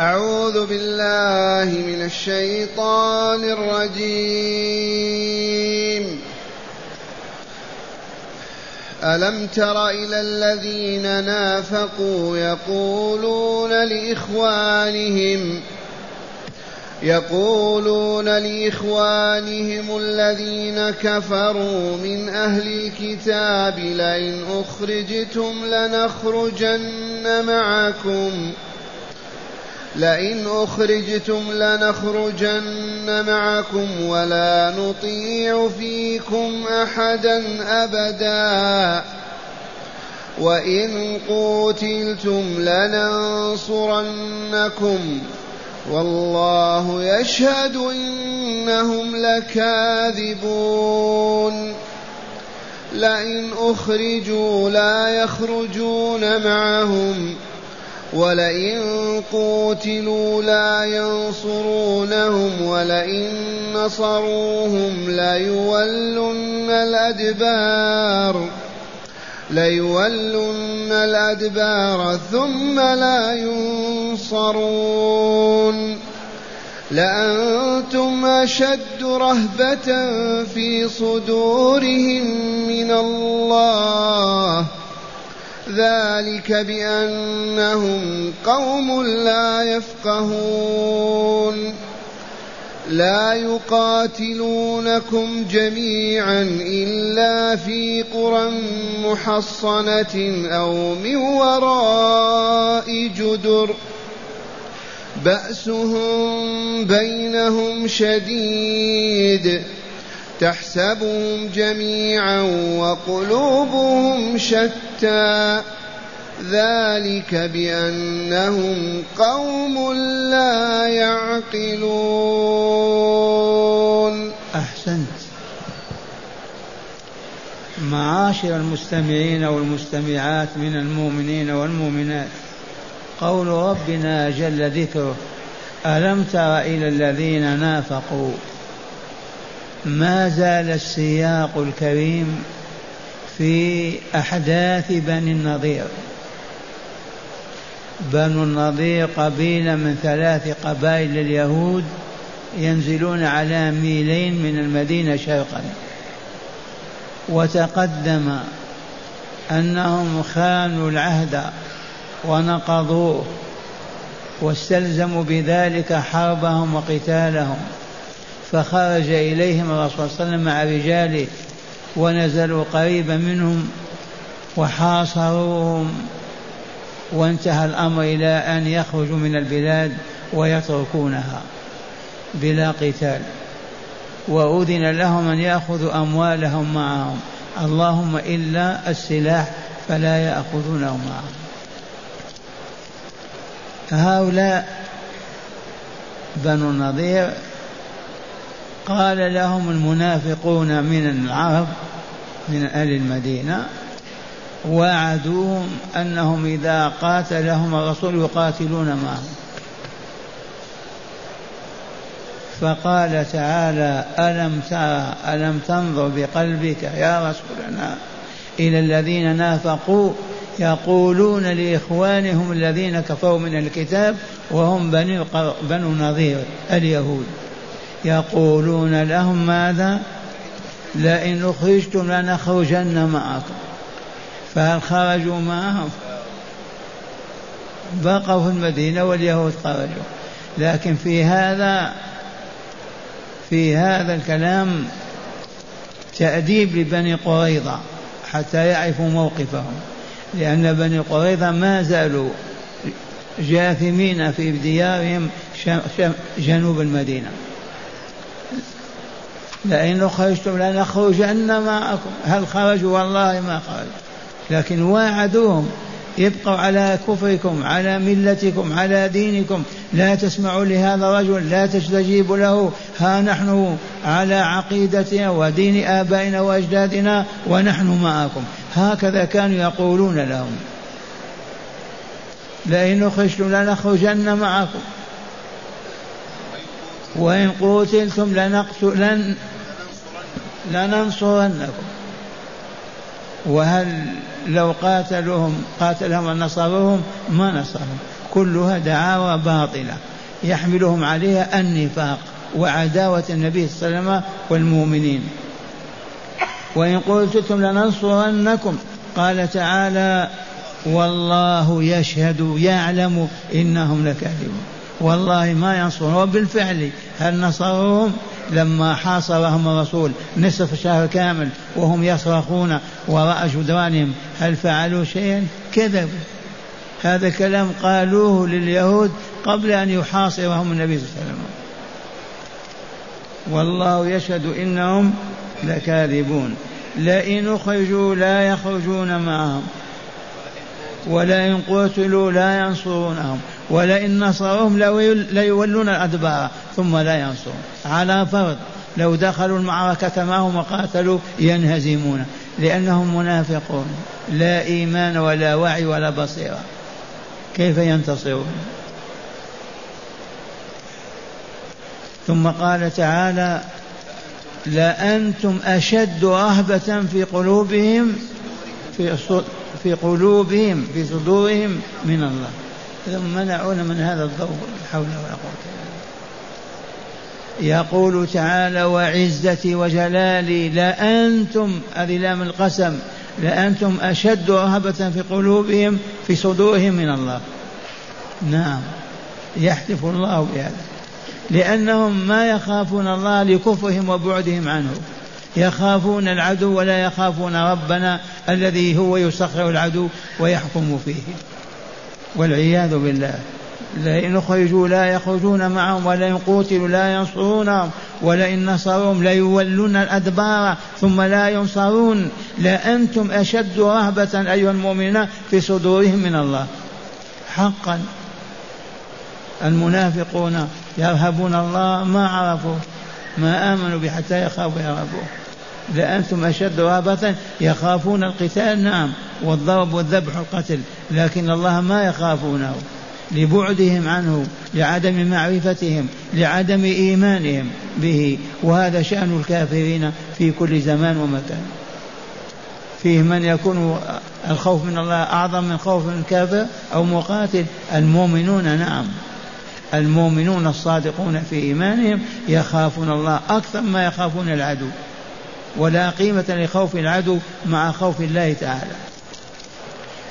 أعوذ بالله من الشيطان الرجيم. ألم تر إلى الذين نافقوا يقولون لإخوانهم يقولون لإخوانهم الذين كفروا من أهل الكتاب لئن أخرجتم لنخرجن معكم. لئن أخرجتم لنخرجن معكم ولا نطيع فيكم أحدا أبدا. وإن قوتلتم لننصرنكم والله يشهد إنهم لكاذبون. لئن أخرجوا لا يخرجون معهم ولئن قوتلوا لا ينصرونهم ولئن نصروهم ليولن الأدبار ليولن الأدبار ثم لا ينصرون لأنتم أشد رهبة في صدورهم من الله ذلك بأنهم قوم لا يفقهون. لا يقاتلونكم جميعا إلا في قرى محصنة أو من وراء جدر. بأسهم بينهم شديد. تحسبهم جميعا وقلوبهم شتى. ذلك بأنهم قوم لا يعقلون. أحسنت. معاشر المستمعين والمستمعات من المؤمنين والمؤمنات قول ربنا جل ذكره ألم تر إلى الذين نافقوا؟ ما زال السياق الكريم في أحداث بني النضير. بنو النضير قبيلة من ثلاث قبائل اليهود ينزلون على ميلين من المدينة شرقا. وتقدم أنهم خانوا العهد ونقضوه واستلزموا بذلك حربهم وقتالهم. فخرج إليهم الرسول صلى الله عليه وسلم مع رجاله ونزلوا قريبا منهم وحاصروهم وانتهى الأمر إلى أن يخرجوا من البلاد ويتركونها بلا قتال. وأذن لهم أن يأخذوا أموالهم معهم. اللهم إلا السلاح فلا يأخذونه معهم. هؤلاء بنو النضير قال لهم المنافقون من العرب من أهل المدينة وعدوهم أنهم إذا قاتلهم الرسول يقاتلون معهم. فقال تعالى ألم ترى ألم تنظر بقلبك يا رسولنا إلى الذين نافقوا؟ يقولون لإخوانهم الذين كفروا من الكتاب وهم بنو نظير اليهود. يقولون لهم ماذا؟ لئن أخرجتم لنخرجن معكم. فهل خرجوا معهم؟ بقوا في المدينة واليهود خرجوا. لكن في هذا في هذا الكلام تأديب لبني قريظة حتى يعرفوا موقفهم. لأن بني قريظة ما زالوا جاثمين في ديارهم جنوب المدينة. لئن خرجتم لنخرجن معكم هل خرجوا؟ والله ما خرجوا. لكن واعدوهم يبقوا على كفركم على ملتكم على دينكم. لا تسمعوا لهذا الرجل لا تستجيبوا له. ها نحن على عقيدتنا ودين آبائنا وأجدادنا ونحن معكم. هكذا كانوا يقولون لهم. لئن خشتم لنخرجن معكم. وإن قتلتم لنقتلن لننصرنكم. وهل لو قاتلوهم قاتلهم ونصروهم ما نصرهم. كلها دعاوى باطلة. يحملهم عليها النفاق وعداوة النبي صلى الله عليه وسلم والمؤمنين. وإن قلتم لننصرنكم قال تعالى والله يشهد يعلم إنهم لكاذبون. والله ما ينصرون. وبالفعل هل نصروهم لما حاصرهم الرسول نصف شهر كامل وهم يصرخون وراء جدرانهم هل فعلوا شيئا؟ كذبوا هذا كلام قالوه لليهود قبل أن يحاصرهم النبي صلى الله عليه وسلم. والله يشهد إنهم لكاذبون. لئن أخرجوا لا يخرجون معهم ولئن قتلوا لا ينصرونهم. ولئن نصروهم ليولون الأدبار ثم لا ينصرون. على فرض لو دخلوا المعركة معهم وقاتلوا ينهزمون. لأنهم منافقون. لا إيمان ولا وعي ولا بصيرة. كيف ينتصرون؟ ثم قال تعالى لأنتم أشد رهبة في قلوبهم في في قلوبهم في صدورهم من الله. ثم منعونا من هذا الضوء لا حول ولا قوة يقول تعالى وعزتي وجلالي لأنتم هذه لام القسم لأنتم أشد رهبة في قلوبهم في صدورهم من الله. نعم يحلف الله بهذا لأنهم ما يخافون الله لكفرهم وبعدهم عنه. يخافون العدو ولا يخافون ربنا الذي هو يسخر العدو ويحكم فيه. والعياذ بالله. لئن أخرجوا لا يخرجون معهم ولئن قوتلوا لا ينصرونهم ولئن نصروهم ليولون الأدبار ثم لا ينصرون. لأنتم أشد رهبة أيها المؤمنون في صدورهم من الله. حقا. المنافقون يرهبون الله ما عرفوا ما آمنوا به حتى يخافوا يرهبوه. لأنتم أشد رهبة يخافون القتال نعم والضرب والذبح والقتل لكن الله ما يخافونه لبعدهم عنه لعدم معرفتهم لعدم إيمانهم به وهذا شأن الكافرين في كل زمان ومكان. فيه من يكون الخوف من الله أعظم من خوف من كافر أو مقاتل؟ المؤمنون نعم. المؤمنون الصادقون في إيمانهم يخافون الله أكثر ما يخافون العدو. ولا قيمة لخوف العدو مع خوف الله تعالى.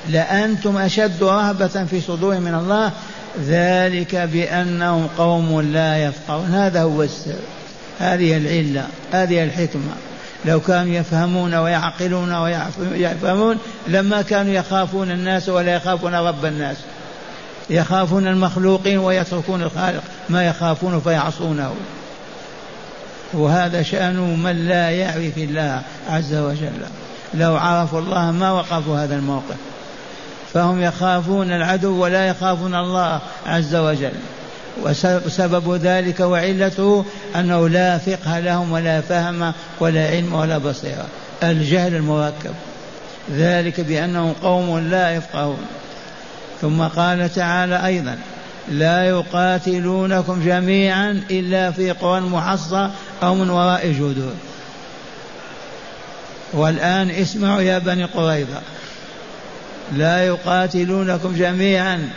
لأنتم أشد رهبة في صدور من الله ذلك بأنهم قوم لا يفقهون. هذا هو السر. هذه العلة هذه الحكمة. لو كانوا يفهمون ويعقلون ويفهمون لما كانوا يخافون الناس ولا يخافون رب الناس. يخافون المخلوقين ويتركون الخالق. ما يخافون فيعصونه. وهذا شأن من لا يعرف الله عز وجل. لو عرفوا الله ما وقفوا هذا الموقف. فهم يخافون العدو ولا يخافون الله عز وجل. وسبب ذلك وعلته أنه لا فقه لهم ولا فهم ولا علم ولا بصيرة. الجهل المركب. ذلك بأنهم قوم لا يفقهون. ثم قال تعالى أيضا لا يقاتلونكم جميعا إلا في قرى محصى أو من وراء جدور والآن اسمعوا يا بني قريظة. لا يقاتلونكم جميعا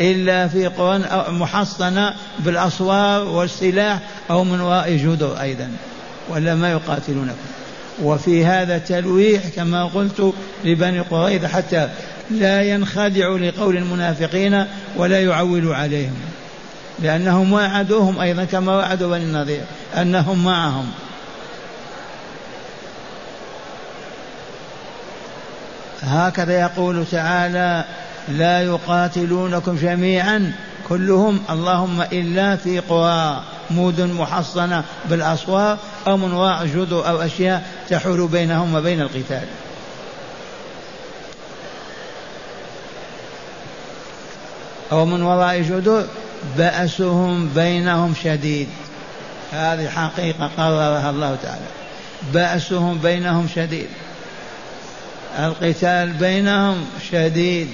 إلا في قرى محصنة بالأسوار والسلاح أو من وراء جدر أيضا ولا ما يقاتلونكم. وفي هذا تلويح كما قلت لبني قريظة حتى لا ينخدعوا لقول المنافقين ولا يعولوا عليهم. لأنهم وعدوهم أيضا كما وعدوا بني النضير أنهم معهم. هكذا يقول تعالى لا يقاتلونكم جميعا كلهم اللهم إلا في قرى مدن محصنة بالأسوار أو من وراء جدر أو أشياء تحول بينهم وبين القتال. أو من وراء جدر بأسهم بينهم شديد. هذه حقيقة قررها الله تعالى. بأسهم بينهم شديد. القتال بينهم شديد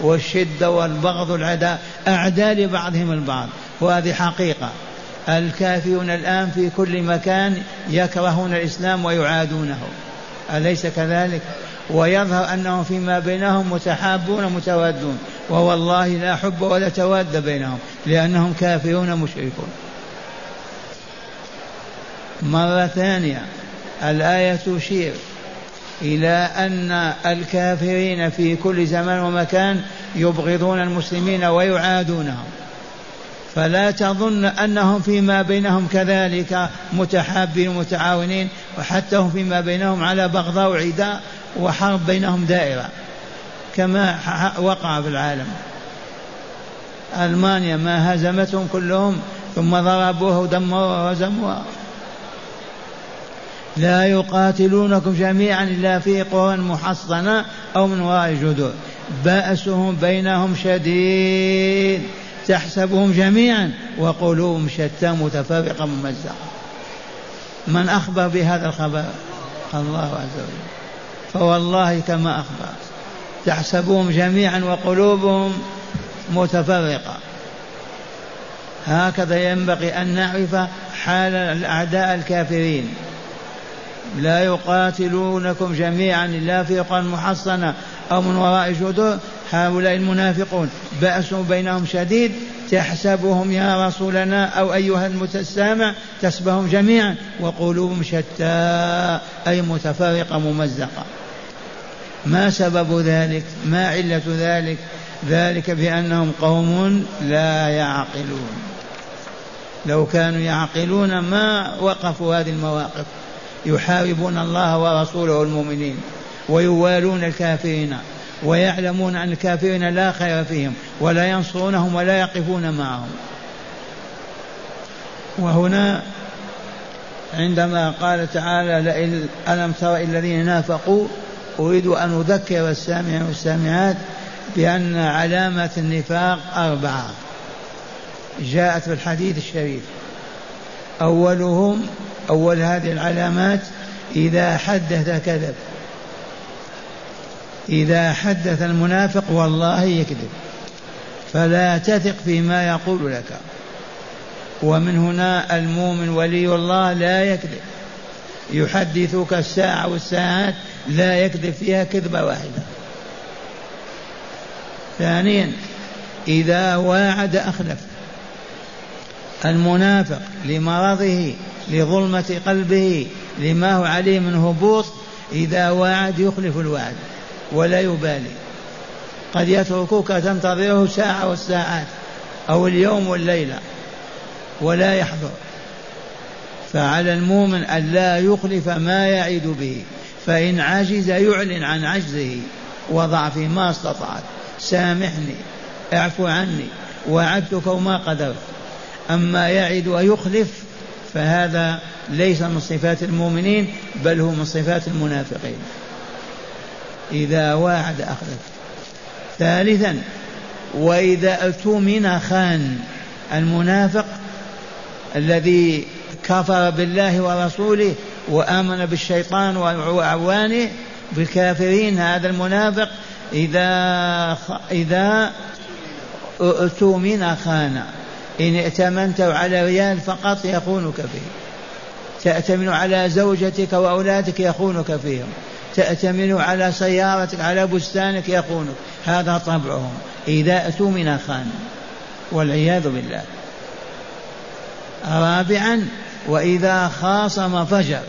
والشدة والبغض العداء أعداء لبعضهم البعض. وهذه حقيقة. الكافرون الآن في كل مكان يكرهون الإسلام ويعادونه. أليس كذلك؟ ويظهر أنهم فيما بينهم متحابون متوادون. ووالله لا حب ولا تواد بينهم لأنهم كافرون مشركون. مرة ثانية الآية تشير إلى أن الكافرين في كل زمان ومكان يبغضون المسلمين ويعادونهم. فلا تظن أنهم فيما بينهم كذلك متحابين متعاونين وحتى هم فيما بينهم على بغضاء وعداء وحرب بينهم دائرة. كما وقع في العالم. ألمانيا ما هزمتهم كلهم ثم ضربوها ودمروها وهزموها. لا يقاتلونكم جميعا إلا في قرى محصنة أو من وراء جدور بأسهم بينهم شديد. تحسبهم جميعا وقلوبهم شتى متفرقة ممزقة. من أخبر بهذا الخبر؟ الله عز وجل. فوالله كما أخبر تحسبهم جميعا وقلوبهم متفرقة. هكذا ينبغي أن نعرف حال الأعداء الكافرين. لا يقاتلونكم جميعا إلا في قرى محصنة أو من وراء جدر. هؤلاء المنافقون بأس بينهم شديد. تحسبهم يا رسولنا أو أيها المتسامع تسبهم جميعا وقلوبهم شتى أي متفرقة ممزقة. ما سبب ذلك؟ ما علة ذلك؟ ذلك بأنهم قوم لا يعقلون. لو كانوا يعقلون ما وقفوا هذه المواقف. يحاربون الله ورسوله والمؤمنين ويوالون الكافرين ويعلمون أن الكافرين لا خير فيهم ولا ينصرونهم ولا يقفون معهم. وهنا عندما قال تعالى لئن ألم تر الذين نافقوا أريد أن أذكر السامعين والسامعات بأن علامة النفاق أربعة. جاءت في الحديث الشريف. أولهم أول هذه العلامات إذا حدث كذب. إذا حدث المنافق والله يكذب. فلا تثق فيما يقول لك. ومن هنا المؤمن ولي الله لا يكذب. يحدثك الساعة والساعات لا يكذب فيها كذبة واحدة. ثانيا إذا واعد أخلف المنافق لمرضه لظلمة قلبه لما هو عليه من هبوط إذا واعد يخلف الوعد ولا يبالي. قد يتركوك تنتظره ساعة والساعات أو اليوم والليلة ولا يحضر. فعلى المؤمن أن لا يخلف ما يعد به فإن عجز يعلن عن عجزه وضعفه ما استطعت. سامحني اعفو عني وعدتك وما قدرت. أما يعد ويخلف فهذا ليس من صفات المؤمنين بل هو من صفات المنافقين. إذا واعد أخلف. ثالثا وإذا اؤتمن خان المنافق الذي كفر بالله ورسوله وآمن بالشيطان وأعوانه بالكافرين. هذا المنافق إذا إذا اؤتمن خان إن ائتمنت على ريال فقط يخونك فيه تأتمن على زوجتك وأولادك يخونك فيهم. تأتمن على سيارتك على بستانك يخونك. هذا طبعهم. إذا اؤتمن خان والعياذ بالله. رابعا وإذا خاصم فجر.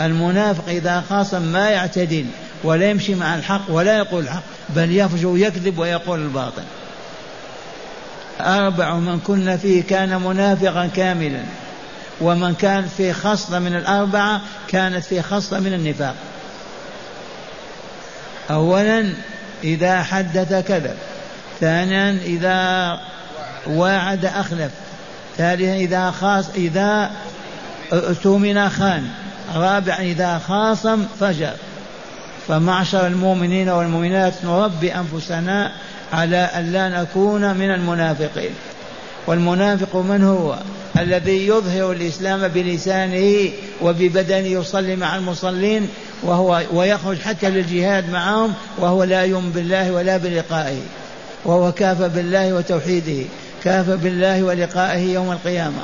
المنافق إذا خاصم ما يعتدل ولا يمشي مع الحق ولا يقول الحق بل يفجر يكذب ويقول الباطل. أربع من كن فيه كان منافقا كاملا ومن كان في خصلة من الأربعة كانت في خصلة من النفاق. أولا إذا حدث كذب ثانيا إذا واعد أخلف. ثالثا إذا خاص إذا اؤتمن خان. رابعا إذا خاصم فجر. فمعشر المؤمنين والمؤمنات نربي أنفسنا على أن نكون من المنافقين. والمنافق من هو؟ الذي يظهر الإسلام بلسانه وببدنه يصلي مع المصلين وهو ويخرج حتى للجهاد معهم وهو لا يؤمن بالله ولا بلقائه وهو كافر بالله وتوحيده. كافر بالله ولقائه يوم القيامة.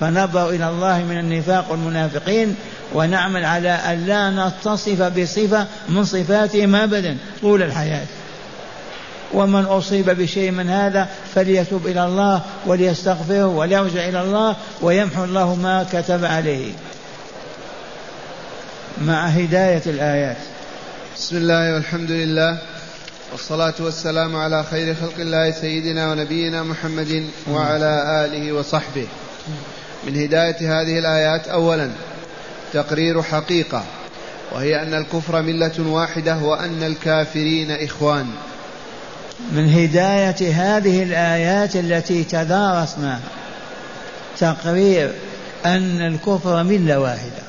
فنظر إلى الله من النفاق والمنافقين ونعمل على أن لا نتصف بصفة من صفاتهم أبدا طول الحياة. ومن أصيب بشيء من هذا فليتوب إلى الله وليستغفره وليرجع إلى الله ويمحو الله ما كتب عليه. مع هداية الآيات. بسم الله والحمد لله. والصلاة والسلام على خير خلق الله سيدنا ونبينا محمد وعلى آله وصحبه. من هداية هذه الآيات أولا تقرير حقيقة وهي أن الكفر ملة واحدة وأن الكافرين إخوان. من هداية هذه الآيات التي تدارسناها تقرير أن الكفر ملة واحدة.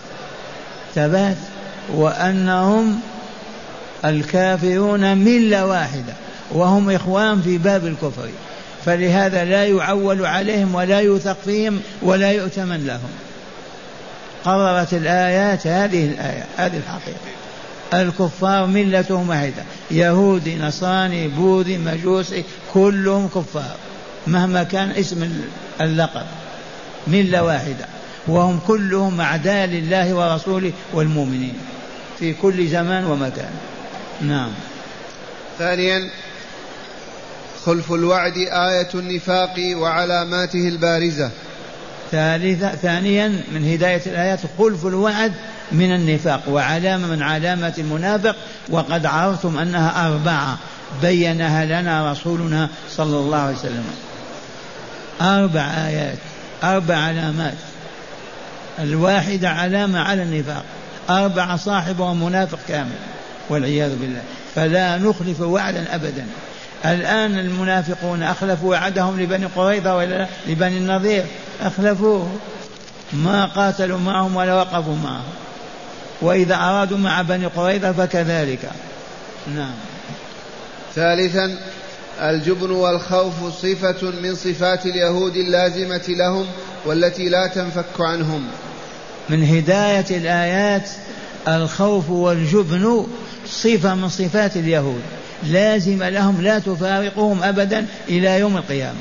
ثبات وأنهم الكافرون ملة واحدة وهم إخوان في باب الكفر. فلهذا لا يعول عليهم ولا يوثق فيهم ولا يؤتمن لهم. قررت الآيات هذه الآية هذه الحقيقة. الكفار ملتهم واحدة يهودي نصراني بوذي مجوسي كلهم كفار مهما كان اسم اللقب. ملة واحدة وهم كلهم أعداء لله ورسوله والمؤمنين في كل زمان ومكان. نعم. ثانيا خلف الوعد آية النفاق وعلاماته البارزة. ثالثا ثانيا من هداية الآيات خلف الوعد من النفاق. وعلامة من علامات المنافق وقد عرفتم أنها أربعة. بينها لنا رسولنا صلى الله عليه وسلم. أربع آيات أربع علامات. الواحدة علامة على النفاق. أربع صاحبه منافق كامل. والعياذ بالله. فلا نخلف وعدا أبدا. الآن المنافقون أخلفوا وعدهم لبني قريظة ولا لبني النضير أخلفوه. ما قاتلوا معهم ولا وقفوا معهم. وإذا أرادوا مع بني قريظة فكذلك. نعم. ثالثا الجبن والخوف صفة من صفات اليهود اللازمة لهم والتي لا تنفك عنهم. من هداية الآيات الخوف والجبن صفة من صفات اليهود. لازم لهم لا تفارقهم أبدا إلى يوم القيامة.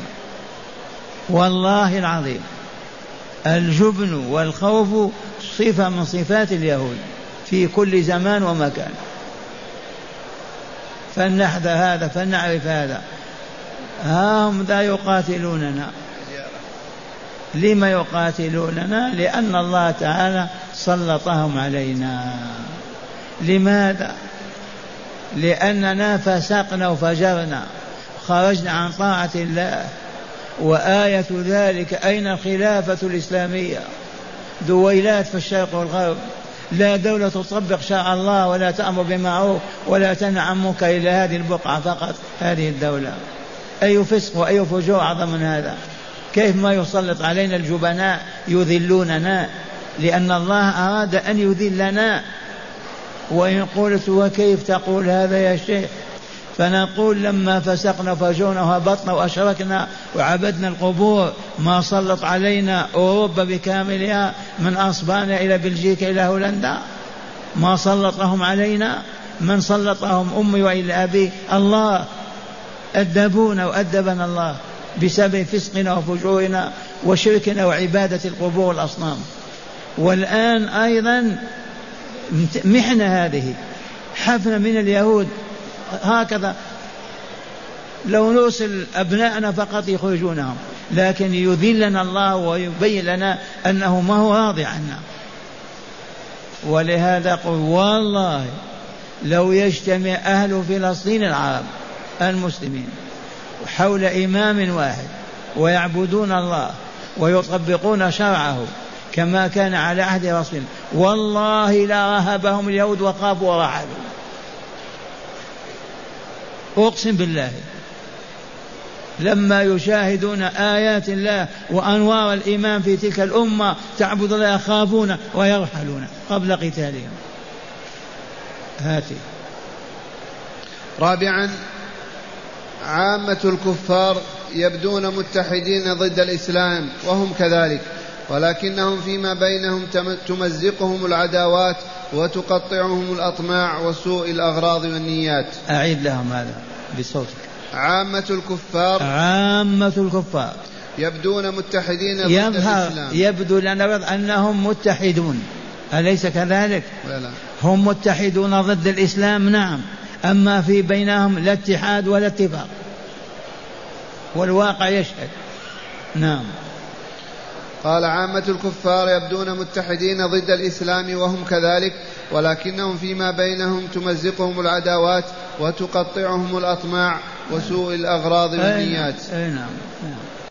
والله العظيم. الجبن والخوف صفة من صفات اليهود في كل زمان ومكان. فلنحذر هذا فلنعرف هذا. ها هم ذا يقاتلوننا. لما يقاتلوننا؟ لأن الله تعالى سلطهم علينا. لماذا؟ لأننا فسقنا وفجرنا خرجنا عن طاعة الله. وآية ذلك أين الخلافة الإسلامية؟ دويلات في الشرق والغرب. لا دولة تطبق شرع الله ولا تأمر بمعروف ولا تنهى عن منكر إلا هذه البقعة فقط هذه الدولة. أي فسق وأي فجور أعظم من هذا؟ كيف ما يسلط علينا الجبناء يذلوننا؟ لأن الله أراد أن يذلنا. وإن قلت وكيف تقول هذا يا شيخ؟ فنقول لما فسقنا فجرنا وهبطنا وأشركنا وعبدنا القبور ما سلط علينا أوروبا بكاملها من أسبانيا إلى بلجيكا إلى هولندا؟ ما سلطهم علينا؟ من سلطهم أمي وإلى أبي؟ الله. أدبونا وأدبنا الله بسبب فسقنا وفجورنا وشركنا وعبادة القبور والأصنام والآن أيضا محنة هذه. حفنة من اليهود. هكذا. لو نرسل أبناءنا فقط يخرجونهم. لكن يذلنا الله ويبين لنا أنه ما هو راضي عنا. ولهذا قل والله لو يجتمع أهل فلسطين العرب المسلمين حول إمام واحد ويعبدون الله ويطبقون شرعه كما كان على عهد رسول والله لا رهبهم اليهود وخافوا ورعبوا أقسم بالله. لما يشاهدون آيات الله وأنوار الإيمان في تلك الأمة تعبد الله يخافون ويرحلون قبل قتالهم. هاتي. رابعا عامة الكفار يبدون متحدين ضد الإسلام وهم كذلك. ولكنهم فيما بينهم تمزقهم العداوات وتقطعهم الأطماع وسوء الأغراض والنيات. أعيد لهم هذا بصوتك. عامة الكفار عامة الكفار. يبدون متحدين ضد يظهر الإسلام. يبدو لنا أنهم متحدون. أليس كذلك؟ لا لا. هم متحدون ضد الإسلام نعم. أما في بينهم لا اتحاد ولا اتفاق. والواقع يشهد. نعم. قال عامة الكفار يبدون متحدين ضد الإسلام وهم كذلك ولكنهم فيما بينهم تمزقهم العداوات وتقطعهم الأطماع وسوء الأغراض والنيات أي نعم, نعم.